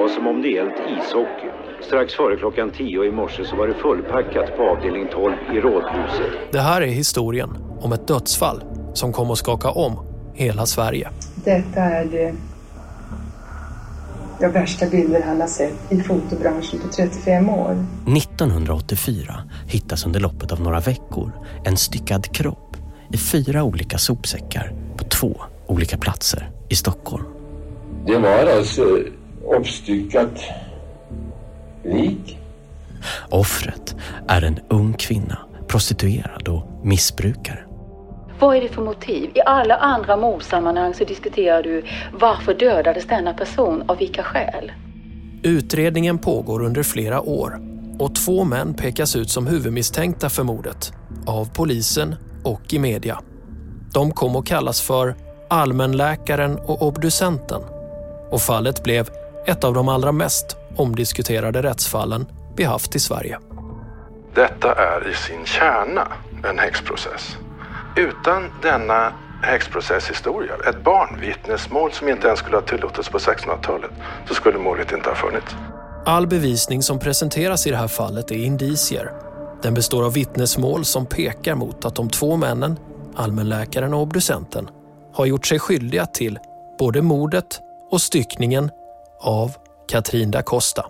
var som om det gällt ishockey. Strax före klockan 10 i morse så var det fullpackat på avdelning 12 i Rådhuset. Det här är historien om ett dödsfall som kom att skaka om hela Sverige. Detta är det de värsta bilder han har sett i fotobranschen på 35 år. 1984 hittas under loppet av några veckor en styckad kropp i fyra olika sopsäckar på två olika platser i Stockholm. Det var alltså uppstyckat lik. Offret är en ung kvinna, prostituerad och missbrukare. Vad är det för motiv? I alla andra mordsammanhang så diskuterar du varför dödades denna person, av vilka skäl? Utredningen pågår under flera år och två män pekas ut som huvudmisstänkta för mordet av polisen och i media. De kom att kallas för allmänläkaren och obducenten och fallet blev ett av de allra mest omdiskuterade rättsfallen vi haft i Sverige. Detta är i sin kärna en häxprocess. Utan denna häxprocesshistoria, ett barnvittnesmål som inte ens skulle ha tillåtits på 1600-talet, så skulle målet inte ha funnits. All bevisning som presenteras i det här fallet är indicier. Den består av vittnesmål som pekar mot att de två männen, allmänläkaren och obducenten, har gjort sig skyldiga till både mordet och styckningen av Katrin da Costa.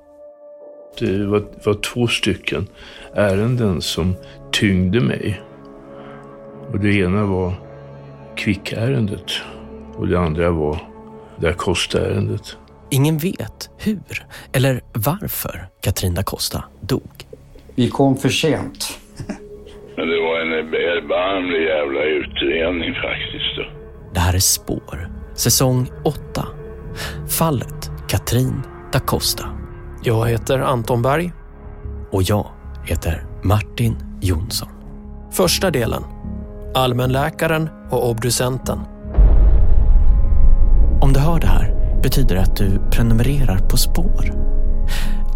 Det var, var två stycken ärenden som tyngde mig. Och det ena var kvickärendet och det andra var da Costa-ärendet. Ingen vet hur eller varför Katrin da Costa dog. Vi kom för sent. Men det var en erbarmlig jävla utredning faktiskt. Då. Det här är Spår, säsong 8. Fallet Katrin da Costa. Jag heter Anton Berg. Och jag heter Martin Jonsson. Första delen. Allmänläkaren och obducenten. Om du hör det här betyder det att du prenumererar på Spår.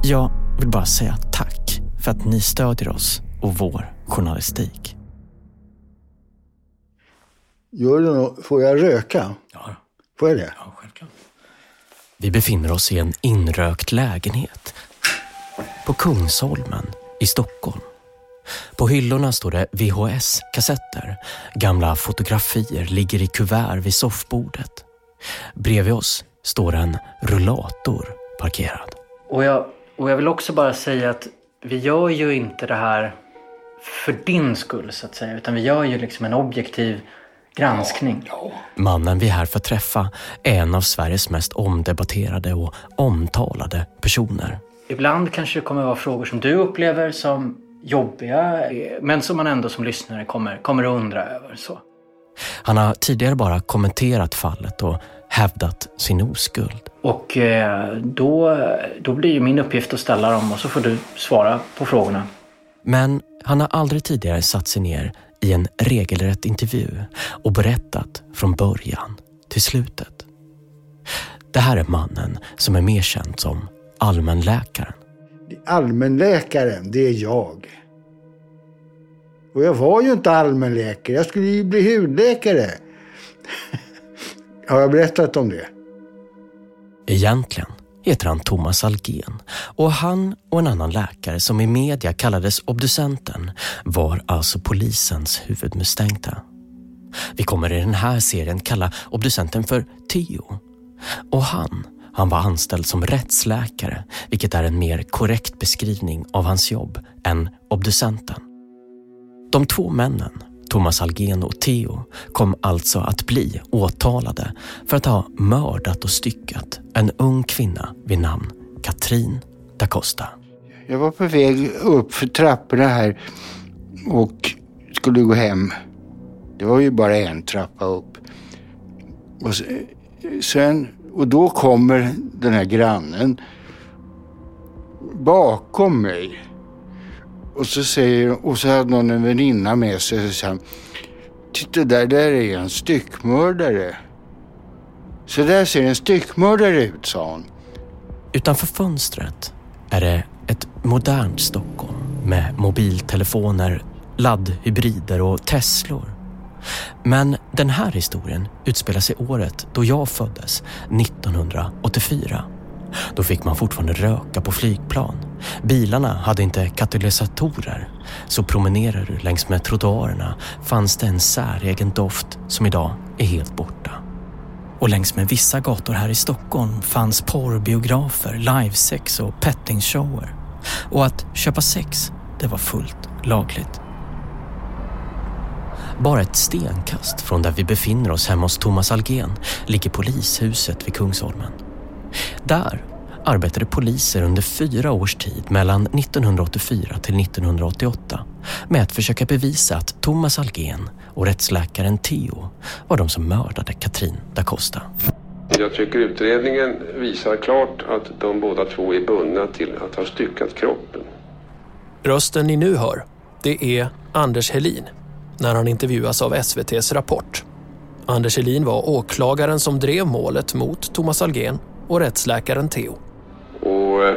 Jag vill bara säga tack för att ni stödjer oss och vår journalistik. Gör du något? Får jag röka? Ja. Får jag det? Ja. Vi befinner oss i en inrökt lägenhet på Kungsholmen i Stockholm. På hyllorna står det VHS-kassetter. Gamla fotografier ligger i kuvert vid soffbordet. Bredvid oss står en rullator parkerad. Och jag, och jag vill också bara säga att vi gör ju inte det här för din skull så att säga. Utan vi gör ju liksom en objektiv granskning. Mannen vi är här för att träffa är en av Sveriges mest omdebatterade och omtalade personer. Ibland kanske det kommer vara frågor som du upplever som jobbiga, men som man ändå som lyssnare kommer, kommer att undra över. Så. Han har tidigare bara kommenterat fallet och hävdat sin oskuld. Och eh, då, då blir ju min uppgift att ställa dem och så får du svara på frågorna. Men han har aldrig tidigare satt sig ner i en regelrätt intervju och berättat från början till slutet. Det här är mannen som är mer känd som allmänläkaren. Allmänläkaren, det är jag. Och jag var ju inte allmänläkare, jag skulle ju bli hudläkare. Har jag berättat om det? Egentligen heter han Thomas Algen och han och en annan läkare som i media kallades obducenten var alltså polisens huvudmisstänkta. Vi kommer i den här serien kalla obducenten för Theo. Och han, han var anställd som rättsläkare, vilket är en mer korrekt beskrivning av hans jobb än obducenten. De två männen, Thomas Algen och Theo, kom alltså att bli åtalade för att ha mördat och styckat en ung kvinna vid namn Katrin da Costa. Jag var på väg upp för trapporna här och skulle gå hem. Det var ju bara en trappa upp. Och sen, och då kommer den här grannen bakom mig. Och så säger och så hade någon en väninna med sig och sa Titta där, där är en styckmördare. Så där ser en styckmördare ut, sa hon. Utanför fönstret är det ett modernt Stockholm med mobiltelefoner, laddhybrider och Teslor. Men den här historien utspelar sig året då jag föddes, 1984. Då fick man fortfarande röka på flygplan. Bilarna hade inte katalysatorer. Så promenerar du längs med trottoarerna fanns det en säregen doft som idag är helt borta. Och längs med vissa gator här i Stockholm fanns porrbiografer, livesex och pettingshower. Och att köpa sex, det var fullt lagligt. Bara ett stenkast från där vi befinner oss hemma hos Thomas Algen ligger polishuset vid Kungsholmen. Där arbetade poliser under fyra års tid mellan 1984 till 1988 med att försöka bevisa att Thomas Algen och rättsläkaren Theo var de som mördade Katrin da Costa. Jag tycker utredningen visar klart att de båda två är bundna till att ha styckat kroppen. Rösten ni nu hör, det är Anders Helin när han intervjuas av SVTs Rapport. Anders Helin var åklagaren som drev målet mot Thomas Algen och rättsläkaren Theo. Och eh,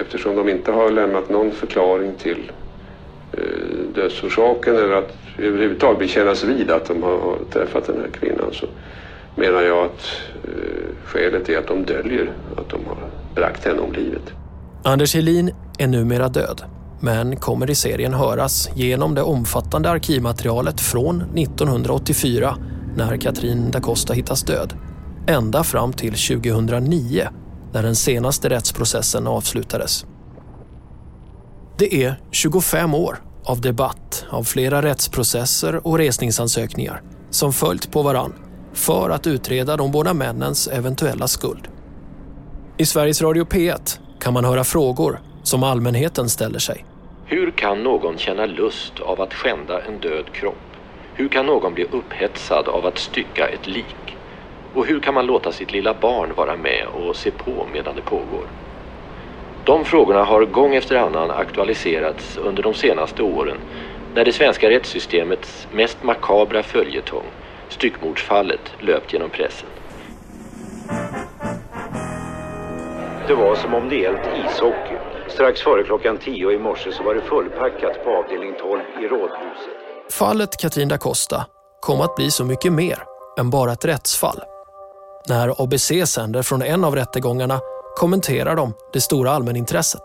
eftersom de inte har lämnat någon förklaring till eh, dödsorsaken eller att överhuvudtaget bekännas vid att de har träffat den här kvinnan så menar jag att eh, skälet är att de döljer att de har bragt henne om livet. Anders Helin är numera död men kommer i serien höras genom det omfattande arkivmaterialet från 1984 när Katrin da Costa hittas död ända fram till 2009 när den senaste rättsprocessen avslutades. Det är 25 år av debatt, av flera rättsprocesser och resningsansökningar som följt på varann för att utreda de båda männens eventuella skuld. I Sveriges Radio P1 kan man höra frågor som allmänheten ställer sig. Hur kan någon känna lust av att skända en död kropp? Hur kan någon bli upphetsad av att stycka ett lik? Och hur kan man låta sitt lilla barn vara med och se på medan det pågår? De frågorna har gång efter annan aktualiserats under de senaste åren när det svenska rättssystemets mest makabra följetong, styckmordsfallet, löpt genom pressen. Det var som om det gällt ishockey. Strax före klockan tio i morse så var det fullpackat på avdelning 12 i Rådhuset. Fallet Katrin da Costa kom att bli så mycket mer än bara ett rättsfall. När ABC sänder från en av rättegångarna kommenterar de det stora allmänintresset.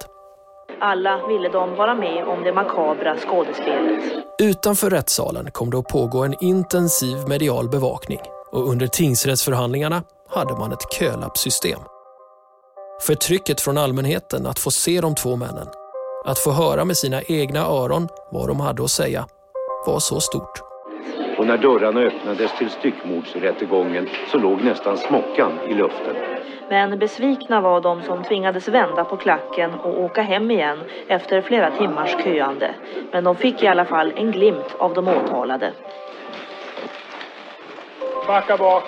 Alla ville de vara med om det makabra skådespelet. Utanför rättssalen kom det att pågå en intensiv medial bevakning och under tingsrättsförhandlingarna hade man ett kölappsystem. Förtrycket från allmänheten att få se de två männen, att få höra med sina egna öron vad de hade att säga, var så stort. Och när dörrarna öppnades till styckmordsrättegången så låg nästan smockan i luften. Men besvikna var de som tvingades vända på klacken och åka hem igen efter flera timmars köande. Men de fick i alla fall en glimt av de åtalade. Backa bak.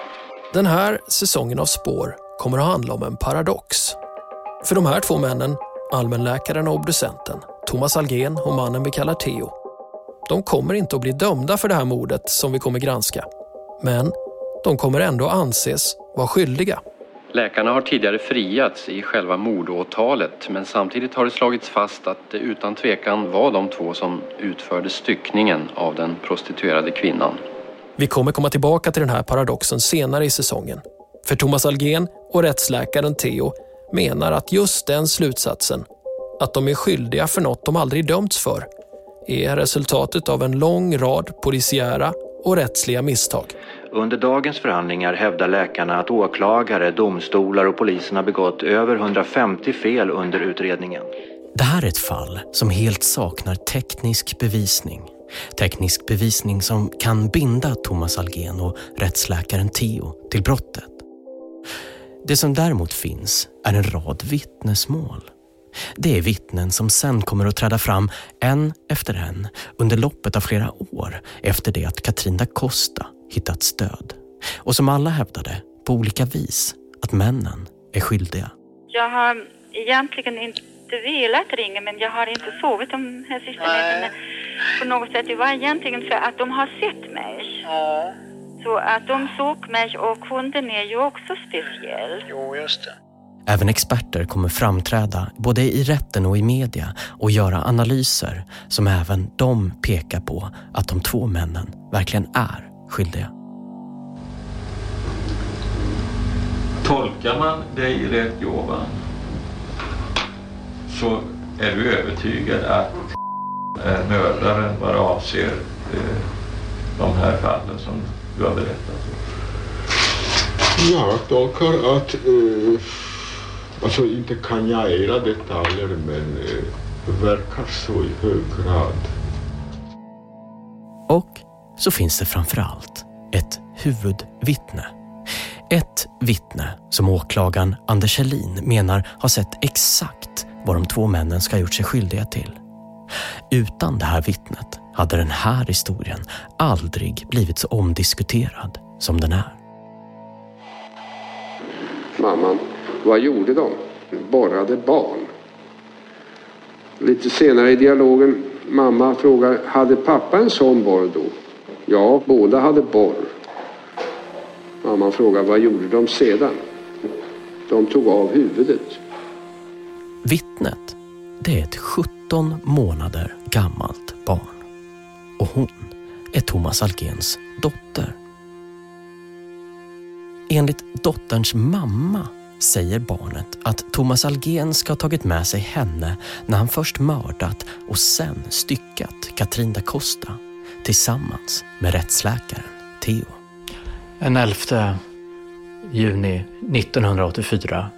Den här säsongen av Spår kommer att handla om en paradox. För de här två männen, allmänläkaren och obducenten, Thomas Algen och mannen vi kallar Theo, de kommer inte att bli dömda för det här mordet som vi kommer granska. Men de kommer ändå anses vara skyldiga. Läkarna har tidigare friats i själva mordåtalet men samtidigt har det slagits fast att det utan tvekan var de två som utförde styckningen av den prostituerade kvinnan. Vi kommer komma tillbaka till den här paradoxen senare i säsongen. För Thomas Algen och rättsläkaren Theo menar att just den slutsatsen, att de är skyldiga för något de aldrig dömts för, är resultatet av en lång rad polisiära och rättsliga misstag. Under dagens förhandlingar hävdar läkarna att åklagare, domstolar och polisen har begått över 150 fel under utredningen. Det här är ett fall som helt saknar teknisk bevisning. Teknisk bevisning som kan binda Thomas Algen och rättsläkaren Theo till brottet. Det som däremot finns är en rad vittnesmål. Det är vittnen som sen kommer att träda fram en efter en under loppet av flera år efter det att Katrin da Costa hittats död. Och som alla hävdade på olika vis att männen är skyldiga. Jag har egentligen inte velat ringa men jag har inte sovit de här sista nätterna på något sätt. Det var egentligen för att de har sett mig. Ja. Så att de såg mig och hunden är ju också speciell. Jo, just det. Även experter kommer framträda både i rätten och i media och göra analyser som även de pekar på att de två männen verkligen är skyldiga. Tolkar man dig rätt Jovan så är du övertygad att är mördaren vad avser eh, de här fallen som du har berättat om? Jag tolkar att, eh, alltså inte kan jag era detaljer men det verkar så i hög grad. Och så finns det framför allt ett huvudvittne. Ett vittne som åklagaren Anders Helin menar har sett exakt vad de två männen ska ha gjort sig skyldiga till. Utan det här vittnet hade den här historien aldrig blivit så omdiskuterad som den är. Mamman, vad gjorde de? Borrade barn. Lite senare i dialogen, mamma frågar, hade pappa en sån borr då? Ja, båda hade borr. Mamman frågar, vad gjorde de sedan? De tog av huvudet. Vittnet, det är ett 17 månader gammalt barn. Och hon är Thomas Algens dotter. Enligt dotterns mamma säger barnet att Thomas Algen ska ha tagit med sig henne när han först mördat och sen styckat Katrin da Costa tillsammans med rättsläkaren Theo. En 11 juni 1984.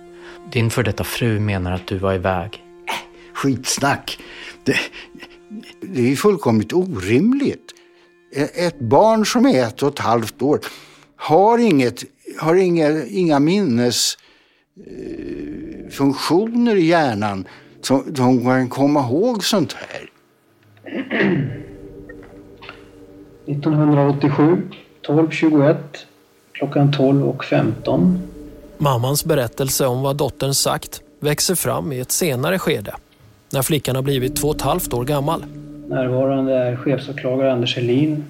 Din för detta fru menar att du var iväg. Skitsnack. Det, det är ju fullkomligt orimligt. Ett barn som är ett och ett halvt år har, inget, har inga, inga minnesfunktioner i hjärnan som de kan komma ihåg sånt här. 1987, 12.21, klockan 12.15. Mammans berättelse om vad dottern sagt växer fram i ett senare skede, när flickan har blivit två och ett halvt år gammal. Närvarande är chefsåklagare Anders Helin,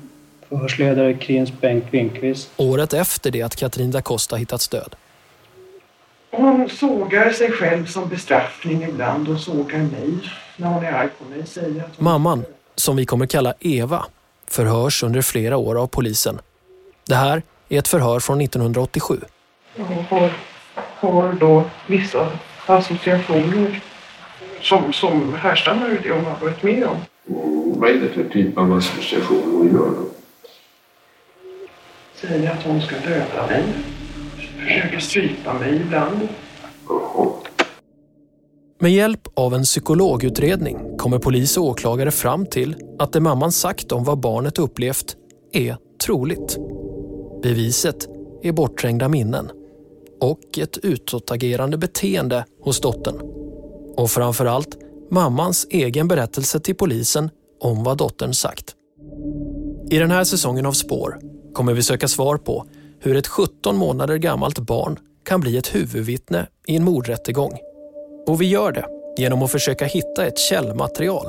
förhörsledare Krins Bengt Winkvist. Året efter det att Katrin da Costa hittats död. Hon sågar sig själv som bestraffning ibland och sågar mig när hon är arg på mig. Säger att hon... Mamman, som vi kommer kalla Eva, förhörs under flera år av polisen. Det här är ett förhör från 1987. Jag har, har då vissa associationer som, som härstammar ur det hon har varit med om. Vad är det för typ av association hon gör då? Säger att hon ska döda mig. Försöker strypa mig ibland. Med hjälp av en psykologutredning kommer polis och åklagare fram till att det mamman sagt om vad barnet upplevt är troligt. Beviset är bortträngda minnen och ett utåtagerande beteende hos dottern. Och framförallt mammans egen berättelse till polisen om vad dottern sagt. I den här säsongen av Spår kommer vi söka svar på hur ett 17 månader gammalt barn kan bli ett huvudvittne i en mordrättegång. Och vi gör det genom att försöka hitta ett källmaterial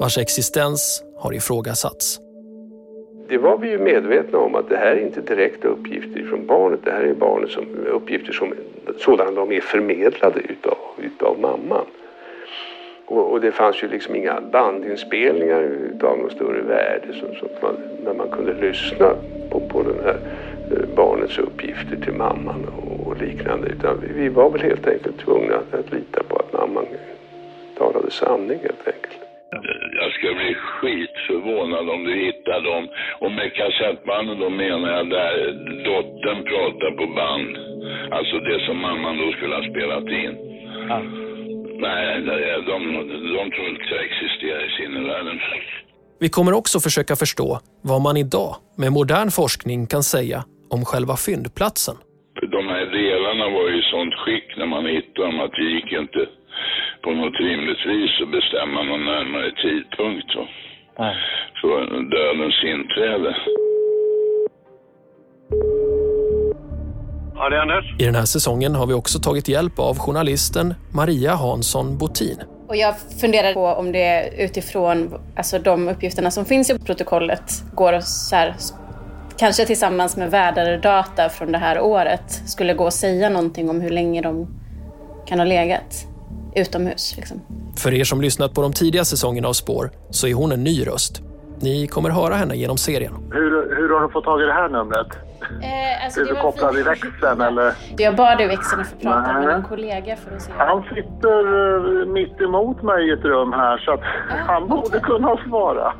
vars existens har ifrågasatts. Det var vi ju medvetna om att det här är inte direkta uppgifter från barnet. Det här är barnet som, uppgifter som sådana de är förmedlade utav, utav mamman. Och, och, det fanns ju liksom inga bandinspelningar utav något större värde som, som man, när man kunde lyssna på, på den här eh, barnets uppgifter till mamman och, liknande. Utan vi, vi, var väl helt enkelt tvungna att, att lita på att mamman talade sanning helt enkelt. Jag ska bli skitförvånad om du hittar dem. Och med kassettbanden då menar jag där dottern pratar på band. Alltså det som mamman då skulle ha spelat in. Ja. Nej, de, de tror inte jag existerar i sinnevärlden. Vi kommer också försöka förstå vad man idag med modern forskning kan säga om själva fyndplatsen. De här delarna var ju i sånt skick när man hittade dem att det gick inte på något rimligt vis att bestämma någon närmare tidpunkt då. för dödens inträde. Ja, det är Anders. I den här säsongen har vi också tagit hjälp av journalisten Maria Hansson Botin. Och jag funderar på om det utifrån alltså, de uppgifterna som finns i protokollet går att så här, kanske tillsammans med väderdata från det här året skulle gå att säga någonting om hur länge de kan ha legat utomhus. Liksom. För er som lyssnat på de tidiga säsongerna av Spår så är hon en ny röst. Ni kommer höra henne genom serien. Hur, hur har du fått tag i det här numret? Eh, alltså är det du kopplad i växeln eller? Jag bad i växeln att få prata med Nej. en kollega för att se. Han sitter eh, mitt emot mig i ett rum här så att han borde kunna svara.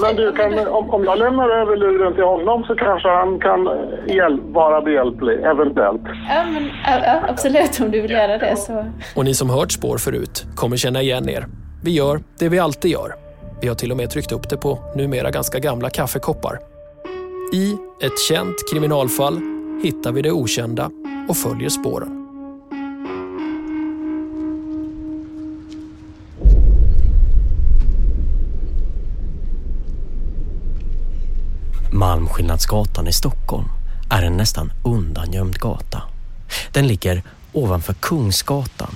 Men du, kan, om, om jag lämnar över luren till honom så kanske han kan eh, hjäl- vara behjälplig, eventuellt. Ja, men, ja, ja, absolut om du vill göra det så. Och ni som hört spår förut kommer känna igen er. Vi gör det vi alltid gör. Vi har till och med tryckt upp det på numera ganska gamla kaffekoppar. I ett känt kriminalfall hittar vi det okända och följer spåren. Malmskillnadsgatan i Stockholm är en nästan undangömd gata. Den ligger ovanför Kungsgatan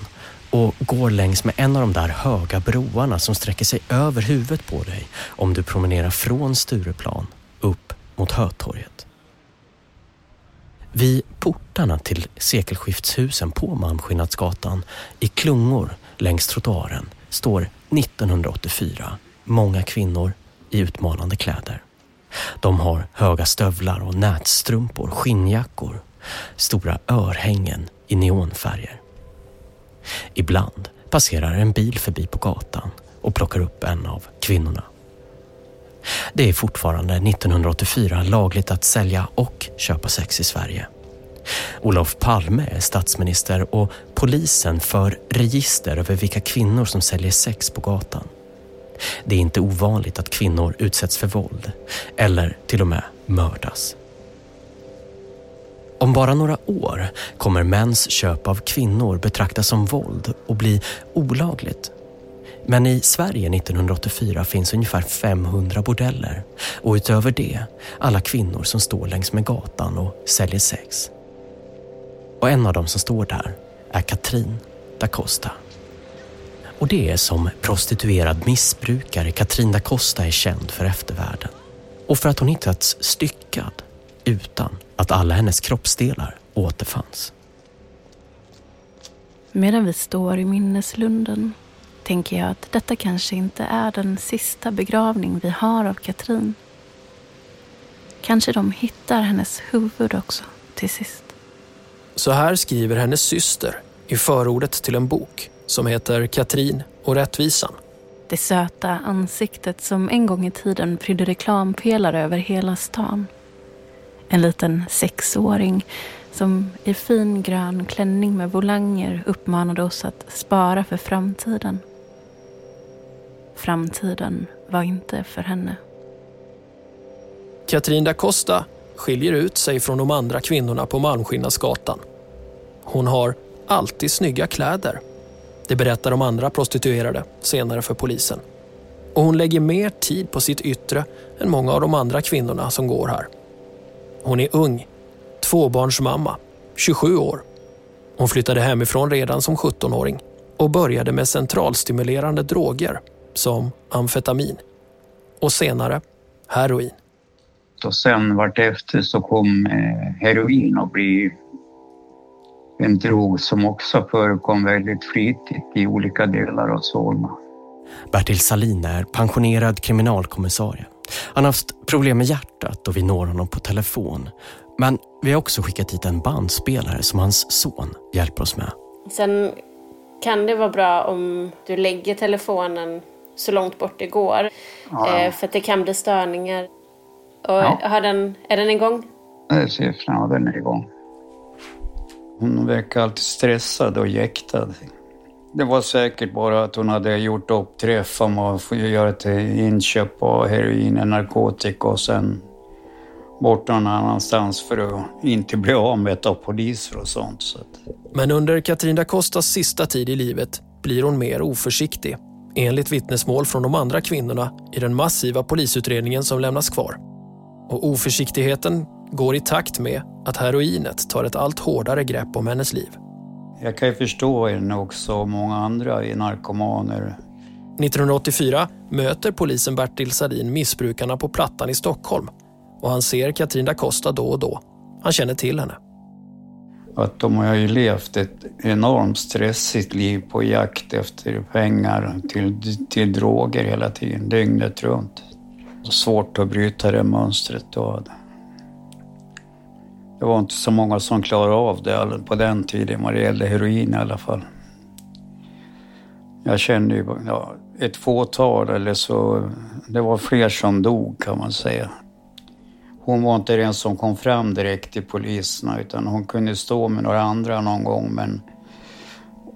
och går längs med en av de där höga broarna som sträcker sig över huvudet på dig om du promenerar från Stureplan mot Hötorget. Vid portarna till sekelskiftshusen på Malmskillnadsgatan i klungor längs trottoaren står 1984 många kvinnor i utmanande kläder. De har höga stövlar och nätstrumpor, skinnjackor, stora örhängen i neonfärger. Ibland passerar en bil förbi på gatan och plockar upp en av kvinnorna. Det är fortfarande 1984 lagligt att sälja och köpa sex i Sverige. Olof Palme är statsminister och polisen för register över vilka kvinnor som säljer sex på gatan. Det är inte ovanligt att kvinnor utsätts för våld eller till och med mördas. Om bara några år kommer mäns köp av kvinnor betraktas som våld och bli olagligt. Men i Sverige 1984 finns ungefär 500 bordeller och utöver det alla kvinnor som står längs med gatan och säljer sex. Och en av dem som står där är Katrin da Costa. Och det är som prostituerad missbrukare Katrin da Costa är känd för eftervärlden. Och för att hon hittats styckad utan att alla hennes kroppsdelar återfanns. Medan vi står i minneslunden tänker jag att detta kanske inte är den sista begravning vi har av Katrin. Kanske de hittar hennes huvud också till sist. Så här skriver hennes syster i förordet till en bok som heter Katrin och rättvisan. Det söta ansiktet som en gång i tiden prydde reklampelare över hela stan. En liten sexåring som i fin grön klänning med volanger uppmanade oss att spara för framtiden. Framtiden var inte för henne. Katrin da Costa skiljer ut sig från de andra kvinnorna på Malmskillnadsgatan. Hon har alltid snygga kläder. Det berättar de andra prostituerade senare för polisen. Och hon lägger mer tid på sitt yttre än många av de andra kvinnorna som går här. Hon är ung, tvåbarnsmamma, 27 år. Hon flyttade hemifrån redan som 17-åring och började med centralstimulerande droger som amfetamin och senare heroin. Och sen vartefter så kom eh, heroin att bli en drog som också förekom väldigt flitigt i olika delar av Solna. Bertil Salin är pensionerad kriminalkommissarie. Han har haft problem med hjärtat och vi når honom på telefon. Men vi har också skickat hit en bandspelare som hans son hjälper oss med. Sen kan det vara bra om du lägger telefonen så långt bort det går. Ja. Eh, för att det kan bli störningar. Och Ja. har den, är den igång? Ser ja, den är igång. Hon verkar alltid stressad och jäktad. Det var säkert bara att hon hade gjort upp träff om att få göra ett inköp av heroin och narkotika och sen bort någon annanstans för att inte bli avmätt av poliser och sånt. Så att, Men under Katrin da Costas sista tid i livet blir hon mer oförsiktig enligt vittnesmål från de andra kvinnorna i den massiva polisutredningen som lämnas kvar. Och oförsiktigheten går i takt med att heroinet tar ett allt hårdare grepp om hennes liv. jag kan ju förstå henne också många andra i narkomaner. 1984 möter polisen Bertil Sadin missbrukarna på Plattan i Stockholm och han ser Katrin da Costa då och då. Han känner till henne. Att de har ju levt ett enormt stressigt liv på jakt efter pengar till, till droger hela tiden, dygnet runt. Svårt att bryta det mönstret. då. Det var inte så många som klarade av det på den tiden vad det gällde heroin i alla fall. Jag kände ju ja, ett fåtal eller så, det var fler som dog kan man säga. Hon var inte den som kom fram direkt till poliserna utan hon kunde stå med några andra någon gång men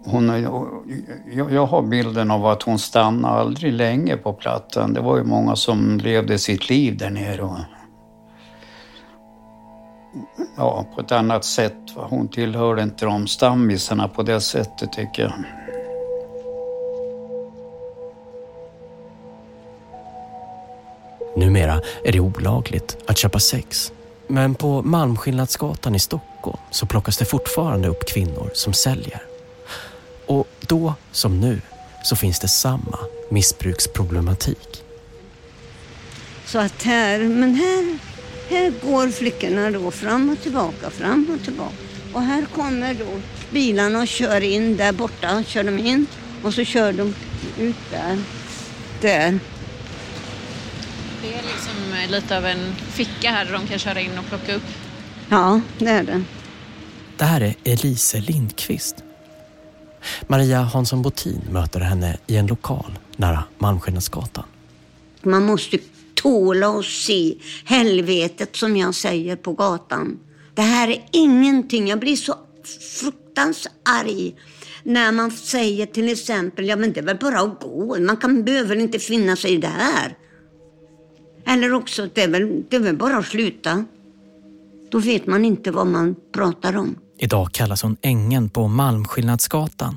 hon, jag har bilden av att hon stannade aldrig länge på plattan. Det var ju många som levde sitt liv där nere. Och, ja, på ett annat sätt. Hon tillhörde inte de stammisarna på det sättet tycker jag. Numera är det olagligt att köpa sex. Men på Malmskillnadsgatan i Stockholm så plockas det fortfarande upp kvinnor som säljer. Och då som nu så finns det samma missbruksproblematik. Så att här, men här, här går flickorna då fram och tillbaka, fram och tillbaka. Och här kommer då bilarna och kör in där borta, kör de in och så kör de ut där. Där. Det är liksom lite av en ficka här där de kan köra in och plocka upp. Ja, det är det. Det här är Elise Lindqvist. Maria Hansson Botin möter henne i en lokal nära Malmskillnadsgatan. Man måste tåla och se helvetet som jag säger på gatan. Det här är ingenting. Jag blir så fruktansvärt arg när man säger till exempel, ja men det är väl bara att gå. Man kan, behöver inte finna sig där. Eller också, det är, väl, det är väl bara att sluta. Då vet man inte vad man pratar om. Idag kallas hon Ängen på Malmskillnadsgatan.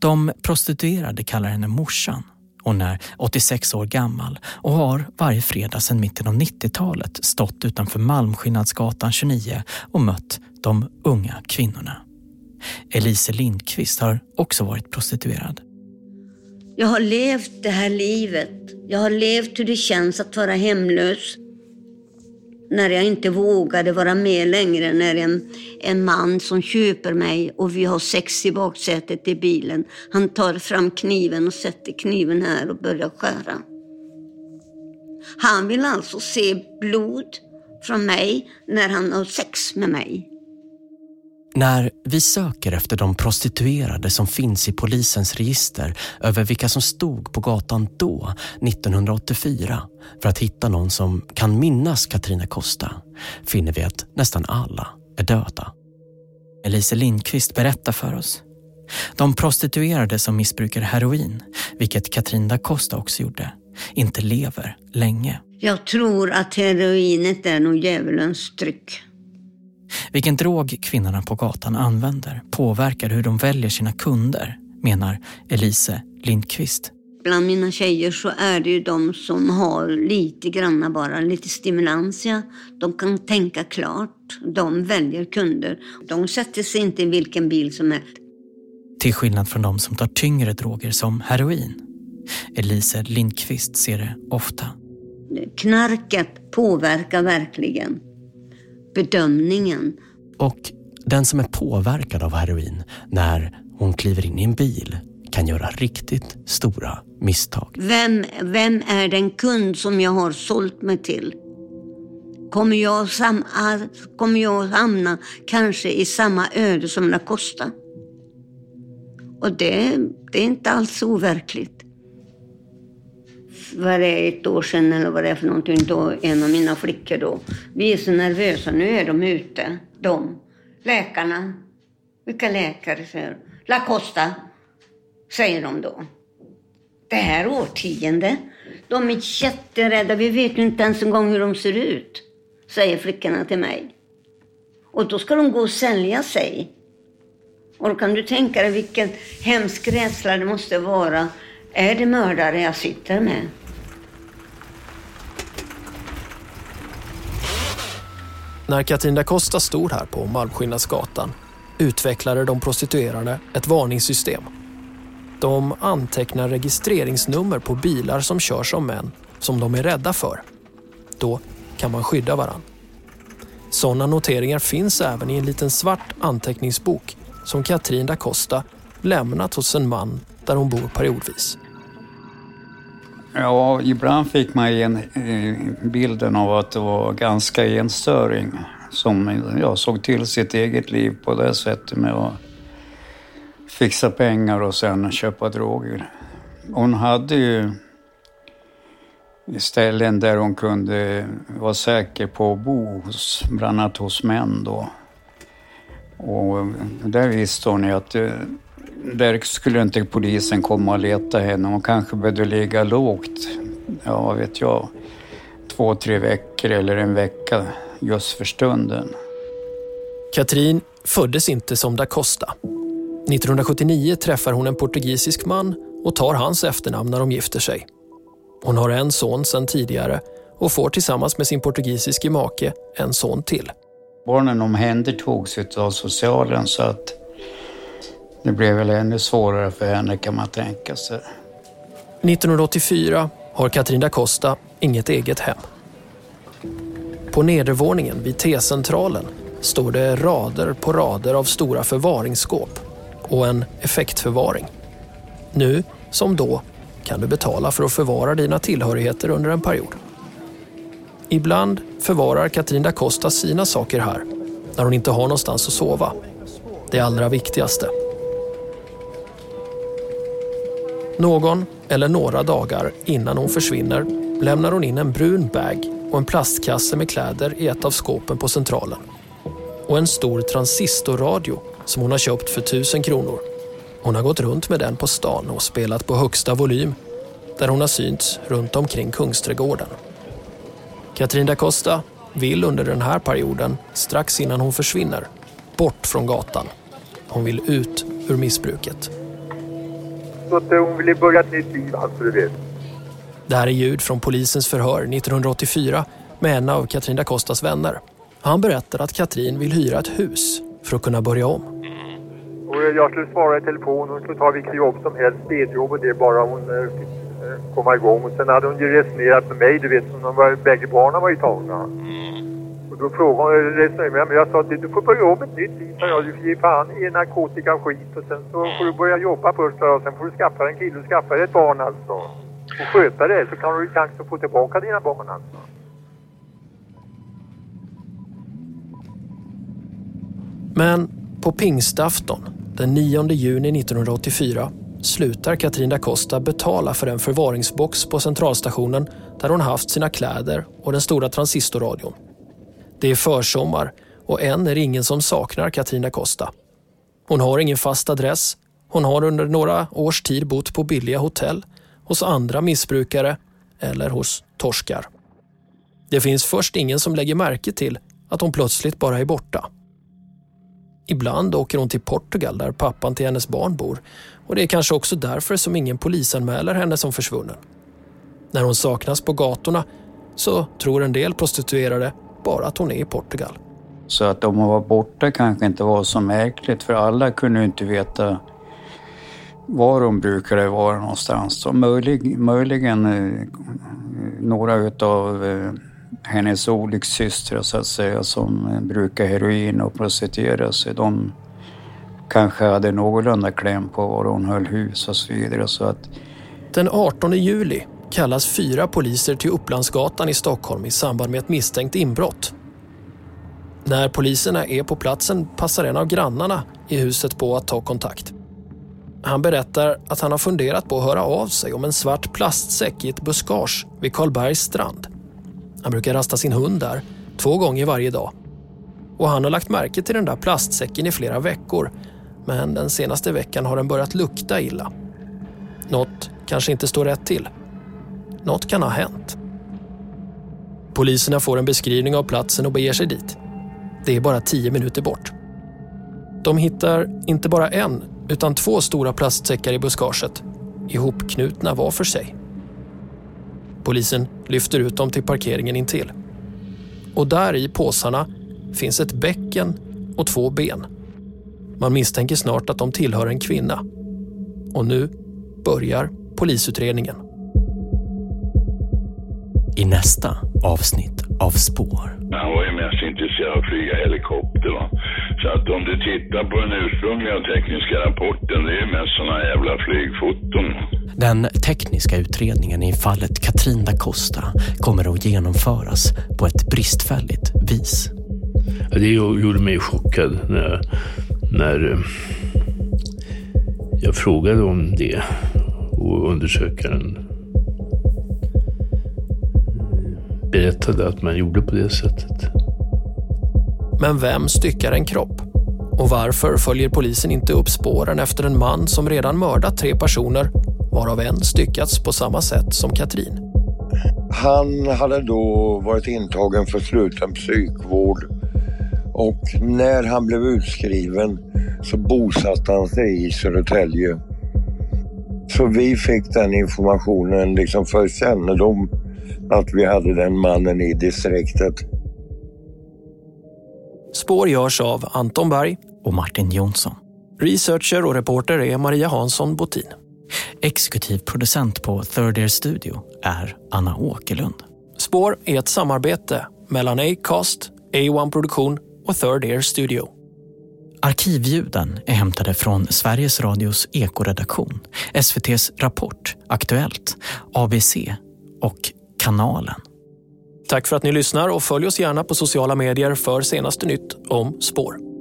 De prostituerade kallar henne morsan. Hon är 86 år gammal och har varje fredag sedan mitten av 90-talet stått utanför Malmskillnadsgatan 29 och mött de unga kvinnorna. Elise Lindqvist har också varit prostituerad. Jag har levt det här livet. Jag har levt hur det känns att vara hemlös. När jag inte vågade vara med längre, när en, en man som köper mig och vi har sex i baksätet i bilen, han tar fram kniven och sätter kniven här och börjar skära. Han vill alltså se blod från mig när han har sex med mig. När vi söker efter de prostituerade som finns i polisens register över vilka som stod på gatan då, 1984, för att hitta någon som kan minnas Katrina Costa, finner vi att nästan alla är döda. Elise Lindqvist berättar för oss. De prostituerade som missbrukar heroin, vilket Katrin da Costa också gjorde, inte lever länge. Jag tror att heroinet är nog djävulens tryck. Vilken drog kvinnorna på gatan använder påverkar hur de väljer sina kunder, menar Elise Lindqvist. Bland mina tjejer så är det ju de som har lite granna bara, lite stimulans. Ja. De kan tänka klart. De väljer kunder. De sätter sig inte i vilken bil som helst. Till skillnad från de som tar tyngre droger som heroin. Elise Lindqvist ser det ofta. Knarket påverkar verkligen bedömningen. Och den som är påverkad av heroin när hon kliver in i en bil kan göra riktigt stora misstag. Vem, vem är den kund som jag har sålt mig till? Kommer jag, sam, kommer jag hamna kanske i samma öde som Lacosta? Och det, det är inte alls overkligt vad det är, ett år sedan eller vad det är för någonting, då en av mina flickor då. Vi är så nervösa, nu är de ute, de. Läkarna. Vilka läkare säger La Costa, säger de då. Det här årtionde, de är jätterädda, vi vet ju inte ens en gång hur de ser ut, säger flickorna till mig. Och då ska de gå och sälja sig. Och då kan du tänka dig vilken hemsk rädsla det måste vara är det mördare jag sitter med? När Katrina Costa stod här på Malmskillnadsgatan utvecklade de prostituerade ett varningssystem. De antecknar registreringsnummer på bilar som körs av män som de är rädda för. Då kan man skydda varann. Sådana noteringar finns även i en liten svart anteckningsbok som Katrin da Costa lämnat hos en man där hon bor periodvis. Ja, ibland fick man en, eh, bilden av att det var ganska enstöring som ja, såg till sitt eget liv på det sättet med att fixa pengar och sen köpa droger. Hon hade ju ställen där hon kunde vara säker på att bo, hos, bland annat hos män då. Och där visste hon ju att eh, där skulle inte polisen komma och leta henne. Hon kanske behövde ligga lågt, ja vet jag, två, tre veckor eller en vecka just för stunden. Katrin föddes inte som da Costa. 1979 träffar hon en portugisisk man och tar hans efternamn när de gifter sig. Hon har en son sedan tidigare och får tillsammans med sin portugisiske make en son till. Barnen omhändertogs av socialen så att det blev väl ännu svårare för henne kan man tänka sig. 1984 har Katrin da Costa inget eget hem. På nedervåningen vid T-centralen står det rader på rader av stora förvaringsskåp och en effektförvaring. Nu, som då, kan du betala för att förvara dina tillhörigheter under en period. Ibland förvarar Katrin da Costa sina saker här när hon inte har någonstans att sova. Det allra viktigaste. Någon eller några dagar innan hon försvinner lämnar hon in en brun bag och en plastkasse med kläder i ett av skåpen på centralen. Och en stor transistorradio som hon har köpt för tusen kronor. Hon har gått runt med den på stan och spelat på högsta volym där hon har synts runt omkring Kungsträdgården. Katrin da Costa vill under den här perioden, strax innan hon försvinner, bort från gatan. Hon vill ut ur missbruket. Så att hon ville börja ett nytt liv, alltså du vet. Det här är ljud från polisens förhör 1984 med en av Katrin da Costas vänner. Han berättar att Katrin vill hyra ett hus för att kunna börja om. Och jag skulle svara i telefon, hon skulle ta vilket jobb som helst, städjobb och det bara hon eh, fick eh, komma igång. Och sen hade hon ju resonerat med mig, du vet, som de var, bägge barnen var ju tagna. Och då frågade hon, resonerade med mig, men jag sa att du får börja om ett nytt liv, jag. Du får ge fan i narkotika och skit och sen så får du börja jobba först och sen får du skaffa en kille och skaffa dig ett barn alltså. Och sköta det så kan du chans att få tillbaka dina barn alltså. Men på pingstafton, den 9 juni 1984, slutar Katrin da Costa betala för en förvaringsbox på centralstationen där hon haft sina kläder och den stora transistorradion. Det är försommar och än är det ingen som saknar Katina Costa. Hon har ingen fast adress. Hon har under några års tid bott på billiga hotell, hos andra missbrukare eller hos torskar. Det finns först ingen som lägger märke till att hon plötsligt bara är borta. Ibland åker hon till Portugal där pappan till hennes barn bor och det är kanske också därför som ingen polisanmäler henne som försvunnen. När hon saknas på gatorna så tror en del prostituerade bara att hon är i Portugal. Så att om hon var borta kanske inte var så märkligt för alla kunde ju inte veta var hon brukade vara någonstans. Så möjlig, möjligen eh, några utav eh, hennes olyckssystrar så att säga som eh, brukar heroin och prostituera sig. De kanske hade någorlunda kläm på var hon höll hus och så vidare. Så att... Den 18 juli kallas fyra poliser till Upplandsgatan i Stockholm i samband med ett misstänkt inbrott. När poliserna är på platsen passar en av grannarna i huset på att ta kontakt. Han berättar att han har funderat på att höra av sig om en svart plastsäck i ett buskage vid Karlbergs strand. Han brukar rasta sin hund där, två gånger varje dag. Och han har lagt märke till den där plastsäcken i flera veckor men den senaste veckan har den börjat lukta illa. Något kanske inte står rätt till. Något kan ha hänt. Poliserna får en beskrivning av platsen och beger sig dit. Det är bara tio minuter bort. De hittar inte bara en, utan två stora plastsäckar i buskaget, ihopknutna var för sig. Polisen lyfter ut dem till parkeringen intill. Och där i påsarna finns ett bäcken och två ben. Man misstänker snart att de tillhör en kvinna. Och nu börjar polisutredningen. I nästa avsnitt av Spår. Han var ju mest intresserad av att flyga helikopter. Va? Så att om du tittar på den ursprungliga tekniska rapporten, det är ju mest sådana jävla flygfoton. Den tekniska utredningen i fallet Katrin da Costa kommer att genomföras på ett bristfälligt vis. Det gjorde mig chockad när, när eh, jag frågade om det och undersökaren berättade att man gjorde på det sättet. Men vem styckar en kropp? Och varför följer polisen inte upp spåren efter en man som redan mördat tre personer, varav en styckats på samma sätt som Katrin? Han hade då varit intagen för sluten psykvård och när han blev utskriven så bosatte han sig i Södertälje. Så vi fick den informationen liksom för kännedom att vi hade den mannen i distriktet. Spår görs av Anton Berg och Martin Jonsson. Researcher och reporter är Maria Hansson Botin. Exekutiv producent på Third Ear Studio är Anna Åkerlund. Spår är ett samarbete mellan Acast, A1 Produktion och Third Ear Studio. Arkivljuden är hämtade från Sveriges Radios ekoredaktion, SVTs Rapport, Aktuellt, ABC och Kanalen. Tack för att ni lyssnar och följ oss gärna på sociala medier för senaste nytt om spår.